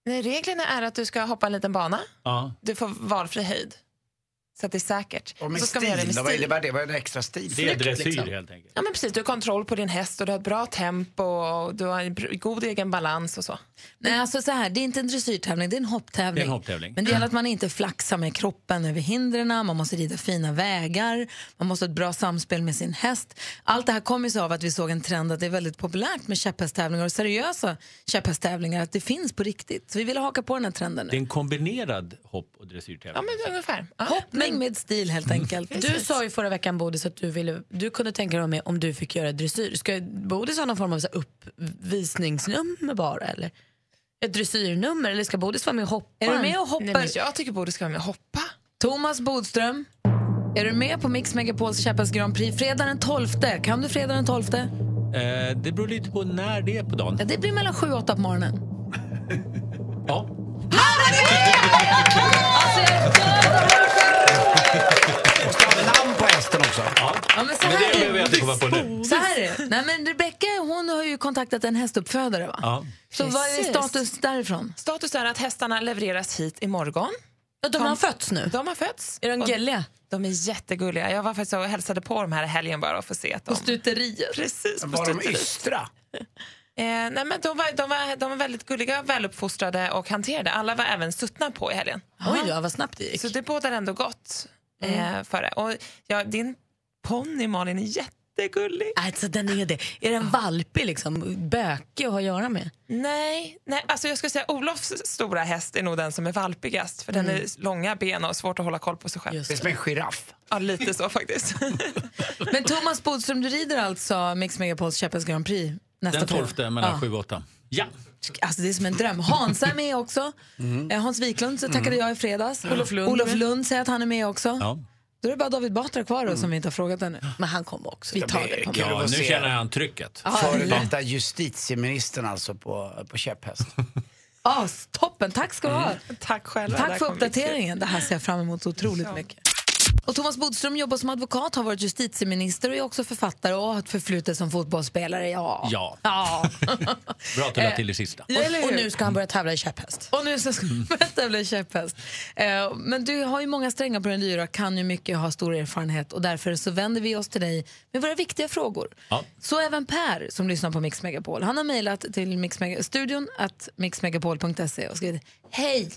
Nej, reglerna är att du ska hoppa en liten bana. Ja. Du får valfri höjd. Så att det är säkert. Och med så ska vi göra det stil, med då, vad stil. innebär det? Vad är det extra stil? Det är dressyr liksom. helt enkelt. Ja, men precis, du har kontroll på din häst och du har ett bra tempo och du har en god egen balans och så. Nej, alltså så här, det är inte en dressyrtävling, det är en hopptävling. Det är en hopptävling. Men det gäller att man inte flaxar med kroppen över hindren, man måste rida fina vägar, man måste ha ett bra samspel med sin häst. Allt det här kommer sig av att vi såg en trend att det är väldigt populärt med käpphästtävlingar och seriösa käpphästtävlingar, att det finns på riktigt. Så vi ville haka på den här trenden Det är nu. en kombinerad hopp och dressyrtävling. Ja, men ungefär. Hoppning med stil helt enkelt. Du sa ju förra veckan Bodis att du, ville, du kunde tänka dig med om du fick göra dressyr. Ska Bodis ha någon form av så uppvisningsnummer bara eller? Ett dressyrnummer eller ska Bodis vara med och hoppa? Är du med och hoppar? Nej, men jag tycker Bodis ska vara med och hoppa. Thomas Bodström, är du med på Mix Megapols käpphäst Grand Prix fredag den 12? Kan du fredag den 12? Eh, det beror lite på när det är på dagen. Ja, det blir mellan 7 och 8 på morgonen. *laughs* Ja. Måste Ja. Ja, men så Men här det är behöver jag komma på nu. Så här är det. Nej, men Rebecca hon har ju kontaktat en hästuppfödare. Va? Ja. Så vad är Precis. status därifrån? Status är att hästarna levereras hit imorgon. de har fötts nu? De har fötts. Är de gulliga? De är jättegulliga. Jag var faktiskt och hälsade på dem här i helgen bara för att se att de... På stuteriet? Precis, på Var de stuteriet. ystra? Eh, nej, men de, var, de, var, de var väldigt gulliga, väluppfostrade och hanterade. Alla var även suttna på i helgen. Oj då, vad snabbt det gick. Så det bådar ändå gott eh, för det. Och, ja, din ponny Malin är jättegullig. Alltså den är det. Är den valpig liksom? Bökig att ha att göra med? Nej, nej alltså jag skulle säga Olofs stora häst är nog den som är valpigast. För den Mm. är långa ben och svårt att hålla koll på sig själv. Det är som en giraff. Ja, lite så faktiskt. *laughs* Men Thomas Bodström, du rider alltså Mix Megapols käpphäst Grand Prix nästa Den fredag? 12 mellan Ja. 7 och 8. Ja. Alltså det är som en dröm. Hans är med också. Eh, Hans Wiklund så tackade jag i fredags. Olof Lund Olof. Lund säger att han är med också. Ja. Då är det bara David Batra kvar då, som vi inte har frågat ännu. Men han kommer också. Vi tar det ja, nu känner han trycket. Före detta justitieministern alltså på, på käpphäst. *laughs* Ah, toppen, tack ska du ha. Tack själva. Det Tack för uppdateringen. Det här ser jag fram emot så otroligt mycket. Och Thomas Bodström jobbar som advokat, har varit justitieminister och är också författare och har ett förflutet som fotbollsspelare. Ja. Ja. ja. *laughs* Bra att du till det sista. Ja, eller Och, och nu ska han börja tävla i käpphäst. Och nu ska börja tävla i käpphäst. Eh, Men du har ju många strängar på den lyra, kan ju mycket och har stor erfarenhet och därför så vänder vi oss till dig med våra viktiga frågor. Ja. Så även Per som lyssnar på Mix Megapol. Han har mejlat till Mixmega- studion att mixmegapol.se och skrivit Hej!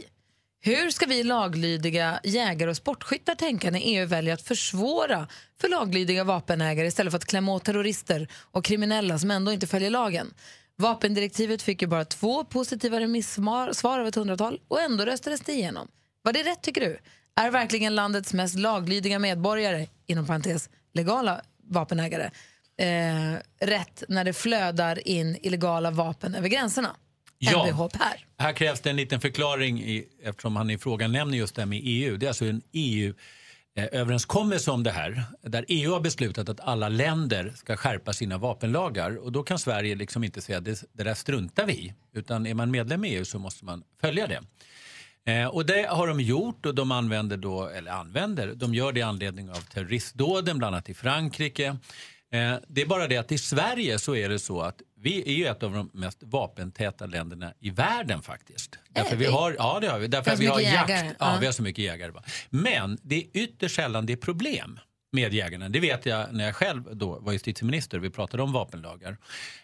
Hur ska vi laglydiga jägare och sportskyttar tänka när EU väljer att försvåra för laglydiga vapenägare istället för att klämma åt terrorister och kriminella som ändå inte följer lagen? Vapendirektivet fick ju bara två positiva remissvar av ett hundratal och ändå röstades det igenom. Var det rätt tycker du? Är verkligen landets mest laglydiga medborgare, inom parentes legala vapenägare, eh, rätt när det flödar in illegala vapen över gränserna? Ja. Per. Här krävs det en liten förklaring i, eftersom han i frågan nämner just det här med EU. Det är alltså en EU-överenskommelse om det här där EU har beslutat att alla länder ska skärpa sina vapenlagar och då kan Sverige liksom inte säga det, det där struntar vi utan är man medlem i EU så måste man följa det. Eh, och det har de gjort och de använder då, eller använder, de gör det i anledning av terroristdåden bland annat i Frankrike. Eh, det är bara det att i Sverige så är det så att vi är ju ett av de mest vapentäta länderna i världen faktiskt. Därför vi har, ja det har vi. Därför Vi har jakt. jägare. Ja, vi har så mycket jägare. Men det är ytterst sällan det är problem med jägarna. Det vet jag när jag själv då var justitieminister och vi pratade om vapenlagar.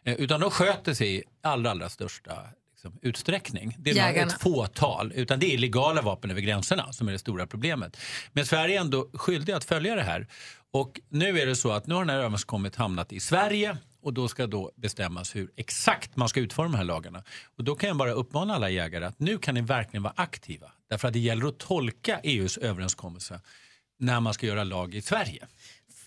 Eh, utan de sköter sig i allra, allra största liksom, utsträckning. Det är Jägarna. ett fåtal, utan det är illegala vapen över gränserna som är det stora problemet. Men Sverige är ändå skyldig att följa det här. Och nu är det så att nu har den här överenskommelsen hamnat i Sverige och då ska då bestämmas hur exakt man ska utforma de här lagarna. Och då kan jag bara uppmana alla jägare att nu kan ni verkligen vara aktiva. Därför att det gäller att tolka EUs överenskommelse när man ska göra lag i Sverige.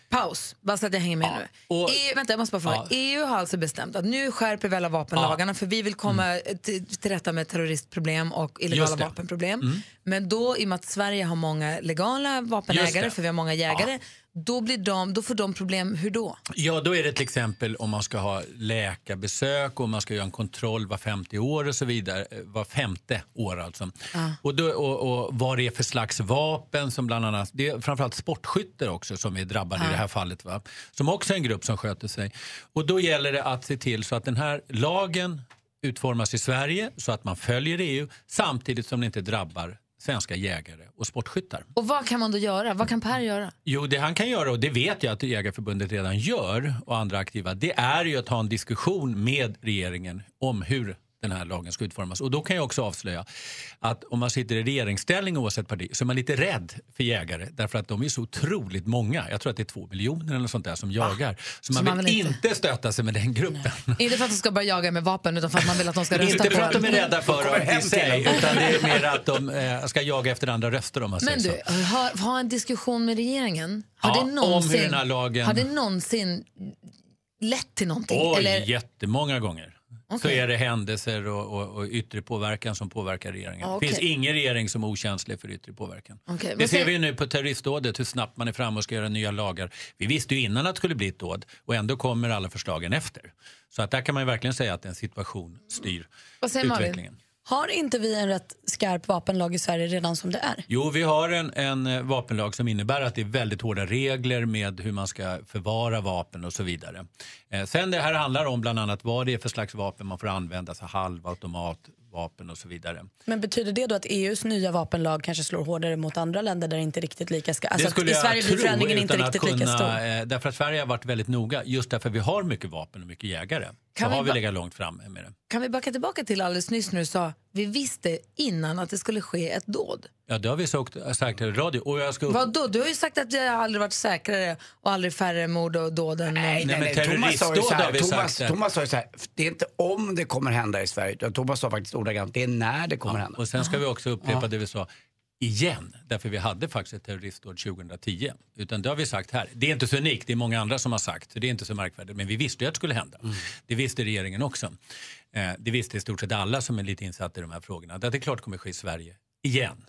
Paus, bara så att jag hänger med nu. EU, vänta, jag måste bara fråga. Ja. EU har alltså bestämt att nu skärper vi alla vapenlagarna för vi vill komma till, till rätta med terroristproblem och illegala Mm. Vapenproblem. Mm. Men då, i och med att Sverige har många legala vapenägare, för vi har många jägare, då, blir de, då får de problem. Hur då? Ja, då är det till exempel om man ska ha läkarbesök och man ska göra en kontroll var 50 år och så vidare. eh, Var femte år alltså. Ja. Och, då, och, och vad det är för slags vapen som bland annat, det är framförallt sportskyttar också som är drabbade i Ja. det här fallet. Va? Som också är en grupp som sköter sig. Och då gäller det att se till så att den här lagen utformas i Sverige så att man följer EU samtidigt som det inte drabbar svenska jägare och sportskyttar. Och vad kan man då göra? Vad kan Per göra? Jo, det han kan göra, och det vet jag att Jägarförbundet redan gör och andra aktiva, det är ju att ha en diskussion med regeringen om hur den här lagen ska utformas. Och då kan jag också avslöja att om man sitter i regeringsställning oavsett parti så är man lite rädd för jägare därför att de är så otroligt många. Jag tror att det är två miljoner eller sånt där som jagar. Så man Så man vill vill inte... inte- stöta sig med den gruppen. Inte för att de ska börja jaga med vapen utan för att man vill att de ska rösta Inte på för att de är rädda för dem i sig utan det är mer att de *laughs* eh, ska jaga efter andra röster om man Men säger du, så. ha, ha en diskussion med regeringen. Har, Ja, det om hur någonsin, den här lagen- har det någonsin lett till någonting? Oj, Eller, jättemånga gånger. Så Okej. är det händelser och, och, och yttre påverkan som påverkar regeringen. Ja, Det finns ingen regering som är okänslig för yttre påverkan. Okej, Det ser vi nu på terroristdådet, hur snabbt man är framme och ska göra nya lagar. Vi visste ju innan att det skulle bli ett dåd och ändå kommer alla förslagen efter. Så att där kan man verkligen säga att en situation styr utvecklingen. Har inte vi en rätt skarp vapenlag i Sverige redan som det är? Jo, vi har en, en eh, vapenlag som innebär att det är väldigt hårda regler med hur man ska förvara vapen och så vidare. Eh, sen det här handlar om bland annat vad det är för slags vapen man får använda, så halvautomatvapen och så vidare. Men betyder det då att EUs nya vapenlag kanske slår hårdare mot andra länder där det inte riktigt lika ska... Alltså det att skulle i jag Sverige blir tro förändringen inte att riktigt lika stor? kunna, eh, Därför att Sverige har varit väldigt noga, just därför att vi har mycket vapen och mycket jägare. Kan så vi har vi legat långt fram med det. Kan vi backa tillbaka till alldeles nyss när du sa vi visste innan att det skulle ske ett dåd? Ja, det har vi sagt, sagt i radio. Och jag ska upp... Vad då? Du har ju sagt att det aldrig varit säkrare och aldrig färre mord och dåd än... Nej, nej, nej. Thomas sa ju så här, Thomas, Thomas sa ju så här, det är inte om det kommer hända i Sverige, Thomas sa faktiskt ordagrant, det är när det kommer hända. Och sen ska vi också upprepa Ja. det vi sa igen, därför vi hade faktiskt ett terroristdåd 2010. Utan det har vi sagt här. Det är inte så unikt, det är många andra som har sagt, så det är inte så märkvärdigt. Men vi visste ju att det skulle hända. Det visste regeringen också. Eh, det visste i stort sett alla som är lite insatta i de här frågorna. Att det är klart det kommer ske i Sverige igen.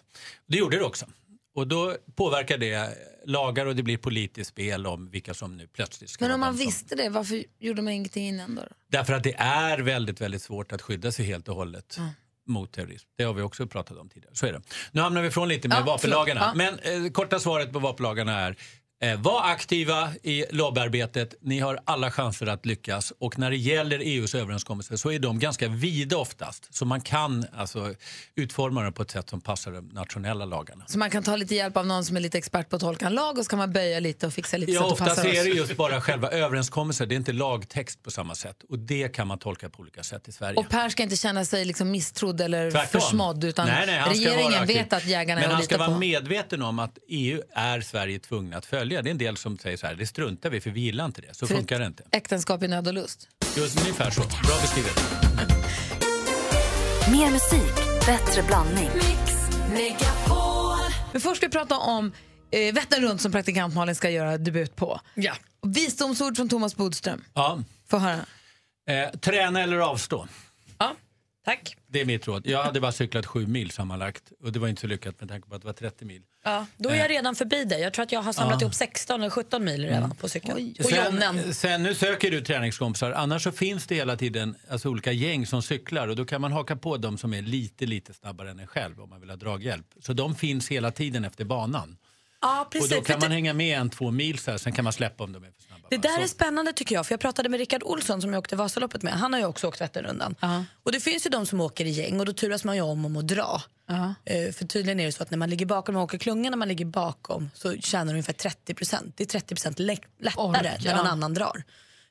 Det gjorde det också. Och då påverkar det lagar och det blir politiskt spel om vilka som nu plötsligt ska Men om man som- visste det, varför gjorde man ingenting innan då? Därför att det är väldigt, väldigt svårt att skydda sig helt och hållet Ja. Mot terrorism. Det har vi också pratat om tidigare. Så är det. Nu hamnar vi ifrån lite med Ja, vapenlagarna. förlåt. Men eh, korta svaret på vapenlagarna är eh, var aktiva i lobbyarbetet. Ni har alla chanser att lyckas. Och när det gäller EUs överenskommelser så är de ganska vida oftast. Så man kan alltså utforma dem på ett sätt som passar de nationella lagarna. Så man kan ta lite hjälp av någon som är lite expert på att tolka en lag och så kan man böja lite och fixa lite Ja, så att det passar är det oss. just bara själva överenskommelser. Det är inte lagtext på samma sätt. Och det kan man tolka på olika sätt i Sverige. Och Per ska inte känna sig liksom misstrodd eller Tvärtom. försmådd utan Nej, nej, han ska vara regeringen vet att jägarna Men är han att ska lita vara på. medveten om att EU är Sverige tvungna att följa. Det är en del som säger så här, det struntar vi för vi gillar inte det. Så För funkar det inte. Äktenskap i nöd och lust. Just ungefär så. Bra beskrivet. *laughs* Mer musik, bättre blandning. Men först ska vi prata om eh, Vättern runt som praktikant Malin ska göra debut på. Ja. Visdomsord från Thomas Bodström. Ja. Få höra. Eh, träna eller avstå. Tack. Det är mitt råd. Jag hade bara cyklat sju mil sammanlagt och det var inte så lyckat med tanke på att det var 30 mil. Ja, då är jag redan förbi dig. Jag tror att jag har samlat Ja. ihop 16 eller 17 mil redan på cykeln. Och Sen, sen nu söker du träningskompisar, annars så finns det hela tiden alltså, olika gäng som cyklar och då kan man haka på dem som är lite, lite snabbare än en själv om man vill ha draghjälp. Så de finns hela tiden efter banan. Ja, precis. och då kan man det- hänga med en två mil så här, sen kan man släppa om de är för. Det där är spännande tycker jag, för jag pratade med Rickard Olsson som jag åkte Vasaloppet med. Han har ju också åkt Vätternrundan. Och det finns ju de som åker i gäng och då turas man ju om om att dra. Eh, för tydligen är det så att när man ligger bakom, man åker klungan när man ligger bakom så tjänar ungefär 30 procent. Det är 30 procent lättare Orka. när någon annan drar.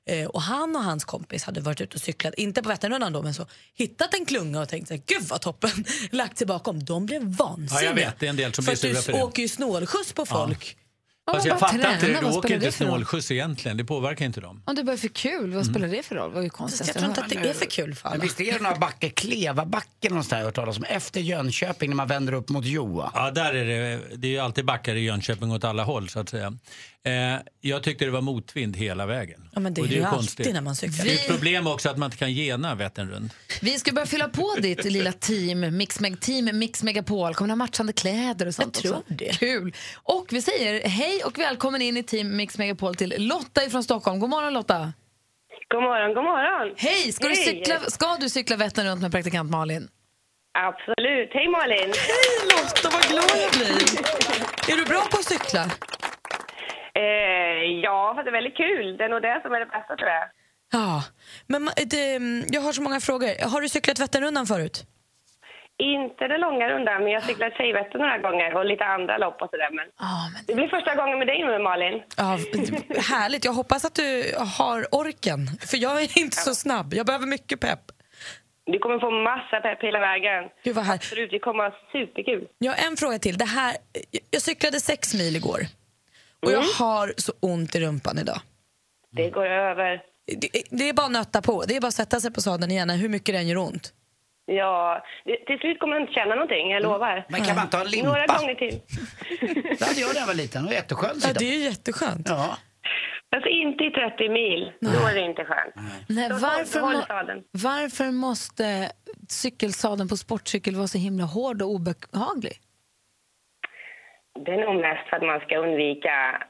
Eh, och han och hans kompis hade varit ute och cyklat, inte på Vätternrundan då, men så hittat en klunga och tänkt så här, gud vad toppen, *laughs* lagt sig bakom. De blev vansinniga. Ja, jag vet. Det är en del som för blir sura för det. åker ju snålskjuts på folk. Fast Ja, jag fattar inte träna, det, du vad åker spelar inte det snålskjuts egentligen, det påverkar inte dem. Om det bara är för kul, vad spelar det för roll? Vad är konstigt. Jag tror inte att det är för kul för Men alla. visst är det några backar, Klevabacken någonstans jag har hört talas om, efter Jönköping när man vänder upp mot Joa? Ja, där är det, det är ju alltid backar i Jönköping åt alla håll så att säga. Eh, jag tyckte det var motvind hela vägen. Ja, men det Och är ju ju konstigt. alltid när man cyklar. Det är ett problem också att man inte kan gena Vättern runt. Vi ska börja fylla på ditt lilla team, Mix, Meg, team Mix Megapol. Kommer ni ha matchande kläder och sånt Jag tror också? det. Kul. Och vi säger hej och välkommen in i team Mix Megapol till Lotta från Stockholm. God morgon Lotta. God morgon, god morgon. Hej! Ska, Du, Hej. cykla, ska du cykla Vättern runt med praktikant Malin? Absolut. Hej Malin. Hej Lotta, vad glad jag blir. Är du bra på att cykla? Eh, ja, det är väldigt kul. Det är nog det som är det bästa tror jag. Ja. Men det, jag har så många frågor. Har du cyklat Vätternrundan förut? Inte den långa rundan, men jag har cyklat Tjejvättern några gånger och lite andra lopp och sådär. Men... det blir första gången med dig nu Malin. Ja, härligt. Jag hoppas att du har orken. För jag är inte så snabb. Jag behöver mycket pepp. Du kommer få massa pepp hela vägen. Gud vad här. Absolut, det kommer vara superkul. Jag har en fråga till. Det här, jag cyklade sex mil igår. Och Mm. jag har så ont i rumpan idag. Det går över. Det, det är bara att nötta på. Det är bara att sätta sig på sadeln igen hur mycket den gör ont. Ja, till slut kommer du inte känna någonting, jag lovar. Men kan man ta en limpa? Några gånger till. *laughs* Det hade jag när jag var liten. Det var jätteskönt. Ja, det är ju jätteskönt. Ja. Alltså inte i 30 mil, då är det inte skönt. Nej, varför, må, varför måste cykelsadeln på sportcykel vara så himla hård och obehaglig? Det är nog mest för att man ska undvika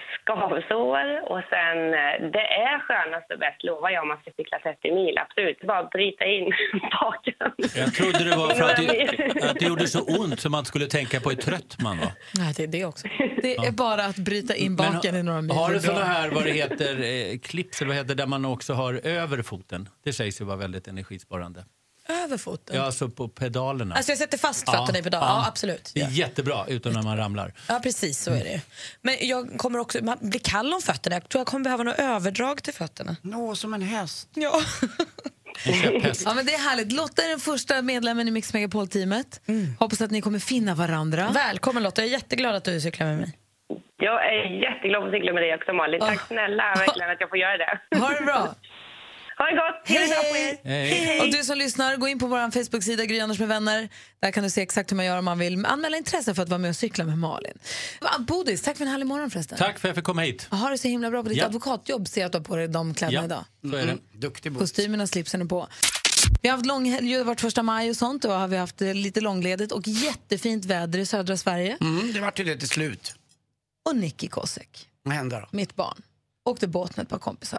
skavsår och sen eh, det är skönast och bäst lovar jag om man ska cykla 30 mil, absolut. Bara bryta in *laughs* baken. Jag trodde det var för att det, *laughs* att det gjorde så ont så man skulle tänka på hur trött man var. Nej, det är det också. *laughs* Det är bara att bryta in baken i några mil. Har du såna här, vad det heter, eh, clips eller vad heter där man också har över foten? Det sägs ju vara väldigt energisparande. Över foten? Ja, alltså på pedalerna. Alltså jag sätter fast fötterna i pedal. Ja, absolut. Det är jättebra, utom när man ramlar. Ja, precis så är det. Men jag kommer också, man blir kall om fötterna. Jag tror jag kommer behöva något överdrag till fötterna. Nå, som en häst. Ja. Ja, men det är härligt. Lotta är den första medlemmen i Mix Megapol-teamet. Hoppas att ni kommer finna varandra. Välkommen Lotta, jag är jätteglad att du cyklar med mig. Jag är jätteglad att cykla med dig också Malin. Tack snälla verkligen att jag får göra det. Ha det bra. Ha det gott! På er! Hej. Och du som lyssnar, gå in på vår Facebook-sida Gry Anders med vänner. Där kan du se exakt hur man gör om man vill anmäla intresse för att vara med och cykla med Malin. Bodis, tack för en härlig morgon förresten. Tack för att jag fick komma hit. Har du så himla bra på ditt Ja. advokatjobb ser jag att du har på dig de kläderna Ja, idag. så är det. Duktig bok. Kostymen och slipsen är på. Vi har haft långhelg, det har varit första maj och sånt. Och har vi haft eh, lite långledigt och jättefint väder i södra Sverige. Mm, det vart ju det till slut. Och Nicky Kosek, Vad hände då? mitt barn, åkte båt med ett par kompisar.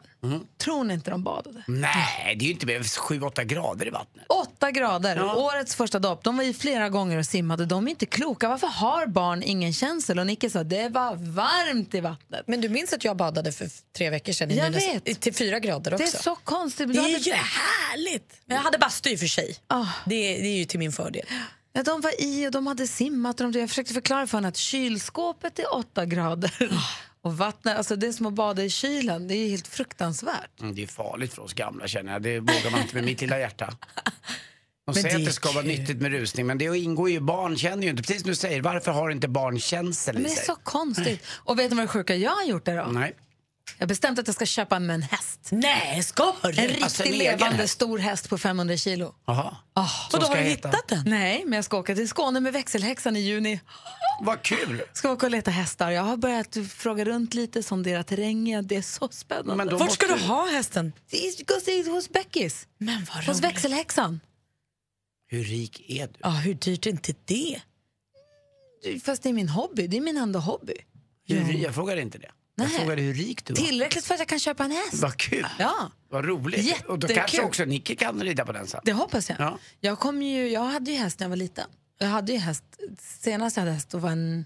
Tror ni inte de badade? Nej, det är ju inte mer än 7-8 grader i vattnet. Åtta grader, årets första dopp. De var ju flera gånger och simmade. De är inte kloka. Varför har barn ingen känsel? Och Nicke sa det var varmt i vattnet. Men du minns att jag badade för tre veckor sedan i Jag minus, vet. till fyra grader också. Det är så konstigt. Det är hade- ju härligt! Men jag hade bastu i för sig. Ah. Det, är- det är ju till min fördel. Ja, de var i och de hade simmat. Och de, jag försökte förklara för henne att kylskåpet är åtta grader. Och vattnet, alltså det är som att bada i kylen. Det är helt fruktansvärt. Mm, det är farligt för oss gamla känner jag. Det vågar man inte med mitt lilla hjärta. De *laughs* säger det att det ska vara nyttigt med rusning men det ingår ju, barn känner ju inte, precis som du säger, varför har inte barn känsel i Men det är sig? så konstigt. Och vet ni vad det sjuka jag har gjort det då? Nej. Jag har bestämt att jag ska köpa mig en häst. Nej, ska du? En riktig Alltså, en egen levande häst? stor häst på 500 kilo. Jaha. Oh, Som ska heta? den? Nej, men jag ska åka till Skåne med växelhäxan i juni. Vad kul! Ska åka och leta hästar. Jag har börjat fråga runt lite, sondera terrängen. Det är så spännande. Men då Vart ska måste du ha hästen? Hos, hos Beckis. Men vad Hos växelhäxan. Hur rik är du? Ja, hur dyrt är inte det? Fast det är min hobby. Det är min enda hobby. Hur, jag frågade inte det. Jag Nej. frågade hur rik du var. Tillräckligt för att jag kan köpa en häst. Vad kul! Ja, Vad roligt. Och då Jättekul. kanske också Nicky kan rida på den sen. det hoppas jag. Ja. Jag, kom ju, jag hade ju häst när jag var liten. Jag hade ju häst, senast jag hade häst då var en,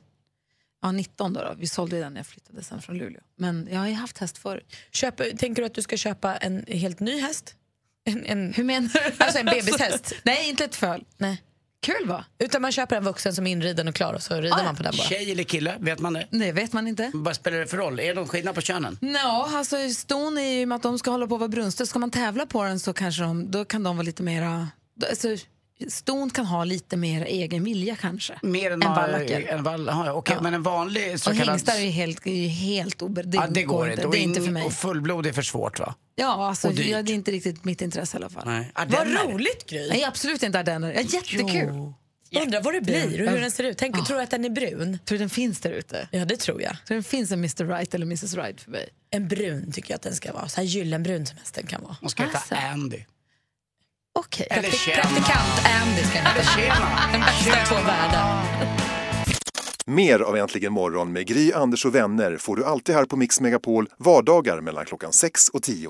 ja, 19 då, då. Vi sålde den när jag flyttade sen från Luleå. Men jag har ju haft häst förut. Köper, tänker du att du ska köpa en helt ny häst? En, en, Hur menar du? Alltså en bebishäst? *laughs* Nej, inte ett föl. Nej. Kul va? Utan man köper en vuxen som är inriden och klar och så rider Ah, man på den bara. Tjej eller kille, vet man det? Det vet man inte. Vad spelar det för roll? Är det någon skillnad på könen? Ja, alltså ston är ju med att de ska hålla på att vara brunster. Ska man tävla på den så kanske de, då kan de vara lite mera... Alltså, ston kan ha lite mer egen vilja kanske. Mer än, än vallacker. En vall, aha, okej, Men en vanlig så Och kallad... hingstar är ju helt, är ju helt ober... Det, ja, det går inte. Och Det är inte in- för mig. Och fullblod är för svårt va? Ja, alltså, och ja, det är inte riktigt mitt intresse i alla fall. Nej. Vad roligt Gry! Nej, absolut inte ardenner. Ja, jättekul. Undrar vad det blir och hur den ser ut. Tänk, Tror du att den är brun? Tror du den finns där ute? Ja, det tror jag. Tror du den finns en Mr Right eller Mrs Right för mig? En brun tycker jag att den ska vara. Så här gyllenbrun som hästen kan vara. Hon ska heta Alltså. Andy. Okej. Eller Praktik- tjena. Praktikant Andy ska Eller tjena. Den bästa av två världar. Mer av Äntligen morgon med Gry, Anders och vänner får du alltid här på Mix Megapol vardagar mellan klockan 6 och 10.